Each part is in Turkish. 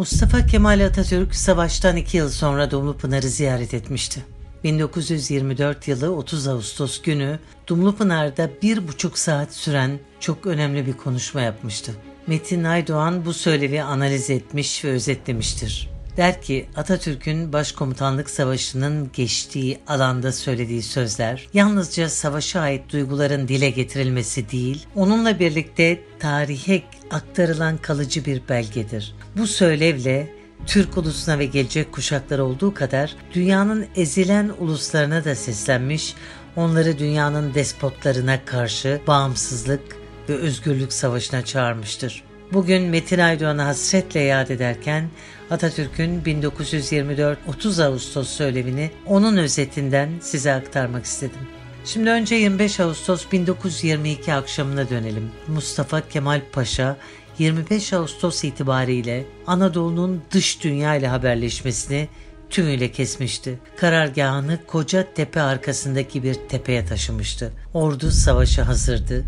Mustafa Kemal Atatürk savaştan iki yıl sonra Dumlupınar'ı ziyaret etmişti. 1924 yılı 30 Ağustos günü Dumlupınar'da bir buçuk saat süren çok önemli bir konuşma yapmıştı. Metin Aydoğan bu söylevi analiz etmiş ve özetlemiştir. Der ki Atatürk'ün Başkomutanlık Savaşı'nın geçtiği alanda söylediği sözler yalnızca savaşa ait duyguların dile getirilmesi değil, onunla birlikte tarihe aktarılan kalıcı bir belgedir. Bu söylevle Türk ulusuna ve gelecek kuşaklar olduğu kadar dünyanın ezilen uluslarına da seslenmiş, onları dünyanın despotlarına karşı bağımsızlık ve özgürlük savaşına çağırmıştır. Bugün Metin Aydoğan'ı hasretle yad ederken Atatürk'ün 1924-30 Ağustos söylevini onun özetinden size aktarmak istedim. Şimdi önce 25 Ağustos 1922 akşamına dönelim. Mustafa Kemal Paşa 25 Ağustos itibariyle Anadolu'nun dış dünya ile haberleşmesini tümüyle kesmişti. Karargahını koca tepe arkasındaki bir tepeye taşımıştı. Ordu savaşa hazırdı.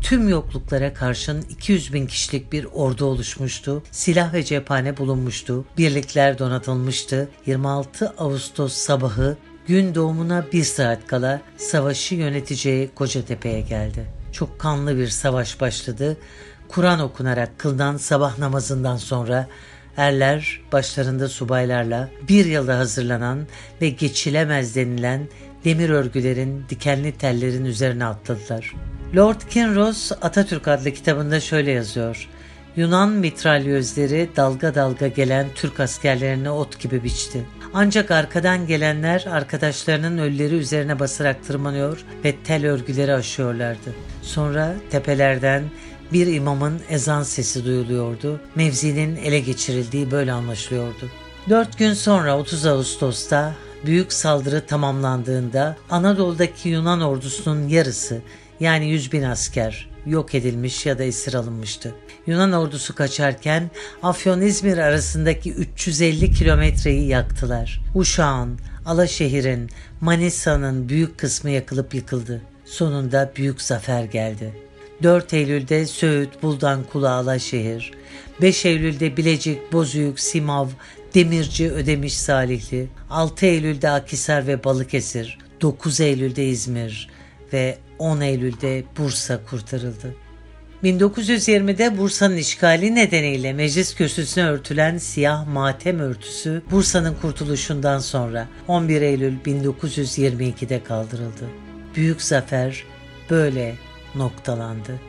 Tüm yokluklara karşın 200 bin kişilik bir ordu oluşmuştu. Silah ve cephane bulunmuştu. Birlikler donatılmıştı. 26 Ağustos sabahı gün doğumuna bir saat kala savaşı yöneteceği Kocatepe'ye geldi. Çok kanlı bir savaş başladı. Kur'an okunarak kıldan sabah namazından sonra erler başlarında subaylarla bir yılda hazırlanan ve geçilemez denilen demir örgülerin dikenli tellerin üzerine atladılar. Lord Kinross Atatürk adlı kitabında şöyle yazıyor. Yunan mitralyözleri dalga dalga gelen Türk askerlerine ot gibi biçti. Ancak arkadan gelenler arkadaşlarının ölüleri üzerine basarak tırmanıyor ve tel örgüleri aşıyorlardı. Sonra tepelerden bir imamın ezan sesi duyuluyordu. Mevzinin ele geçirildiği böyle anlaşılıyordu. Dört gün sonra 30 Ağustos'ta büyük saldırı tamamlandığında Anadolu'daki Yunan ordusunun yarısı yani 100 bin asker yok edilmiş ya da esir alınmıştı. Yunan ordusu kaçarken Afyon-İzmir arasındaki 350 kilometreyi yaktılar. Uşağın, Alaşehir'in, Manisa'nın büyük kısmı yakılıp yıkıldı. Sonunda büyük zafer geldi. 4 Eylül'de Söğüt, Buldan, Kula, Alaşehir, 5 Eylül'de Bilecik, Bozüyük, Simav, Demirci, Ödemiş, Salihli, 6 Eylül'de Akisar ve Balıkesir, 9 Eylül'de İzmir ve 10 Eylül'de Bursa kurtarıldı. 1920'de Bursa'nın işgali nedeniyle meclis kürsüsüne örtülen siyah matem örtüsü Bursa'nın kurtuluşundan sonra 11 Eylül 1922'de kaldırıldı. Büyük zafer böyle noktalandı.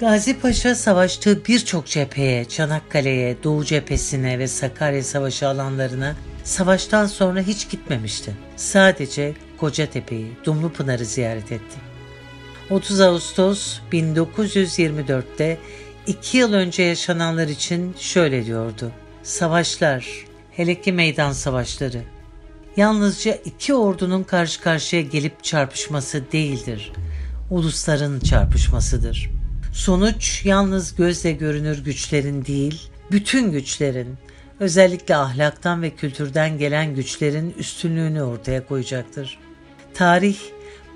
Gazi Paşa savaştığı birçok cepheye, Çanakkale'ye, Doğu cephesine ve Sakarya Savaşı alanlarına savaştan sonra hiç gitmemişti. Sadece Kocatepe'yi, Dumlupınar'ı ziyaret etti. 30 Ağustos 1924'te iki yıl önce yaşananlar için şöyle diyordu. Savaşlar, hele ki meydan savaşları, yalnızca iki ordunun karşı karşıya gelip çarpışması değildir. Ulusların çarpışmasıdır. Sonuç yalnız gözle görünür güçlerin değil, bütün güçlerin, özellikle ahlaktan ve kültürden gelen güçlerin üstünlüğünü ortaya koyacaktır. Tarih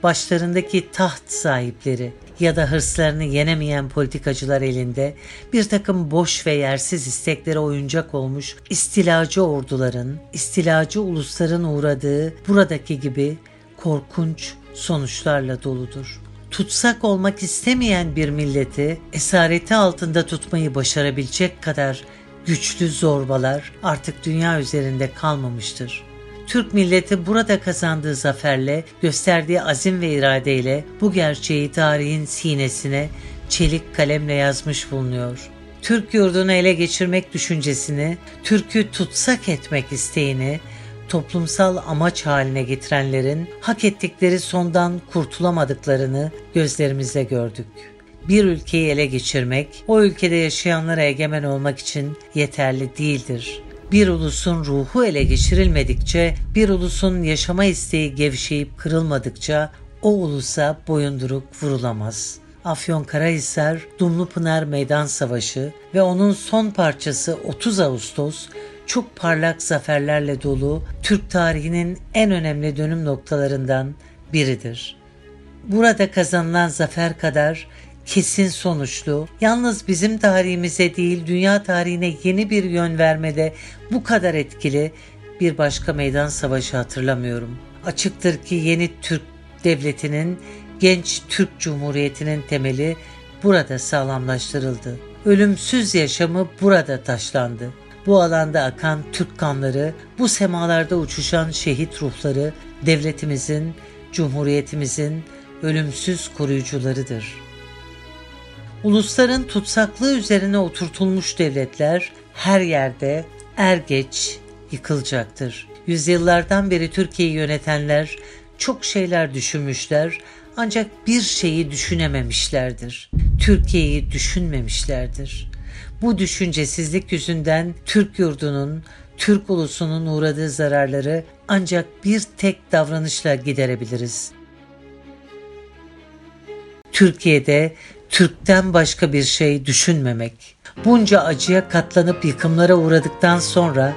başlarındaki taht sahipleri ya da hırslarını yenemeyen politikacılar elinde bir takım boş ve yersiz isteklere oyuncak olmuş istilacı orduların, istilacı ulusların uğradığı buradaki gibi korkunç sonuçlarla doludur. Tutsak olmak istemeyen bir milleti esareti altında tutmayı başarabilecek kadar güçlü zorbalar artık dünya üzerinde kalmamıştır. Türk milleti burada kazandığı zaferle, gösterdiği azim ve iradeyle bu gerçeği tarihin sinesine çelik kalemle yazmış bulunuyor. Türk yurdunu ele geçirmek düşüncesini, Türk'ü tutsak etmek isteğini, toplumsal amaç haline getirenlerin hak ettikleri sondan kurtulamadıklarını gözlerimizle gördük. Bir ülkeyi ele geçirmek, o ülkede yaşayanlara egemen olmak için yeterli değildir bir ulusun ruhu ele geçirilmedikçe, bir ulusun yaşama isteği gevşeyip kırılmadıkça o ulusa boyunduruk vurulamaz. Afyonkarahisar, Dumlupınar Meydan Savaşı ve onun son parçası 30 Ağustos çok parlak zaferlerle dolu Türk tarihinin en önemli dönüm noktalarından biridir. Burada kazanılan zafer kadar kesin sonuçlu, yalnız bizim tarihimize değil dünya tarihine yeni bir yön vermede bu kadar etkili bir başka meydan savaşı hatırlamıyorum. Açıktır ki yeni Türk devletinin, genç Türk Cumhuriyeti'nin temeli burada sağlamlaştırıldı. Ölümsüz yaşamı burada taşlandı. Bu alanda akan Türk kanları, bu semalarda uçuşan şehit ruhları devletimizin, cumhuriyetimizin ölümsüz koruyucularıdır. Ulusların tutsaklığı üzerine oturtulmuş devletler her yerde er geç yıkılacaktır. Yüzyıllardan beri Türkiye'yi yönetenler çok şeyler düşünmüşler ancak bir şeyi düşünememişlerdir. Türkiye'yi düşünmemişlerdir. Bu düşüncesizlik yüzünden Türk yurdunun, Türk ulusunun uğradığı zararları ancak bir tek davranışla giderebiliriz. Türkiye'de Türk'ten başka bir şey düşünmemek. Bunca acıya katlanıp yıkımlara uğradıktan sonra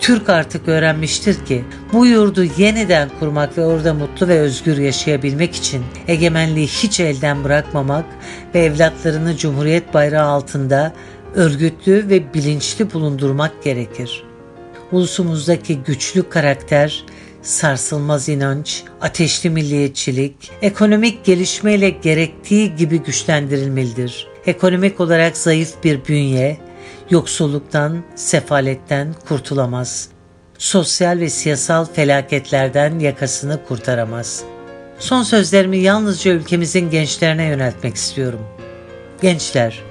Türk artık öğrenmiştir ki bu yurdu yeniden kurmak ve orada mutlu ve özgür yaşayabilmek için egemenliği hiç elden bırakmamak ve evlatlarını Cumhuriyet bayrağı altında örgütlü ve bilinçli bulundurmak gerekir. Ulusumuzdaki güçlü karakter, sarsılmaz inanç, ateşli milliyetçilik, ekonomik gelişmeyle gerektiği gibi güçlendirilmelidir. Ekonomik olarak zayıf bir bünye, yoksulluktan, sefaletten kurtulamaz. Sosyal ve siyasal felaketlerden yakasını kurtaramaz. Son sözlerimi yalnızca ülkemizin gençlerine yöneltmek istiyorum. Gençler,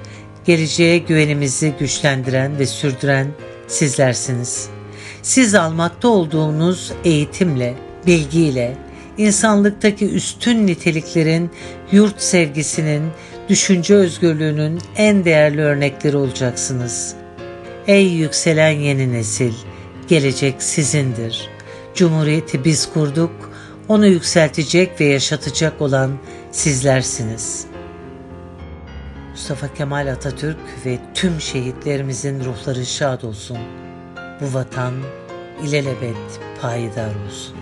geleceğe güvenimizi güçlendiren ve sürdüren sizlersiniz. Siz almakta olduğunuz eğitimle, bilgiyle, insanlıktaki üstün niteliklerin, yurt sevgisinin, düşünce özgürlüğünün en değerli örnekleri olacaksınız. Ey yükselen yeni nesil, gelecek sizindir. Cumhuriyeti biz kurduk, onu yükseltecek ve yaşatacak olan sizlersiniz. Mustafa Kemal Atatürk ve tüm şehitlerimizin ruhları şad olsun. Bu vatan ilelebet payidar olsun.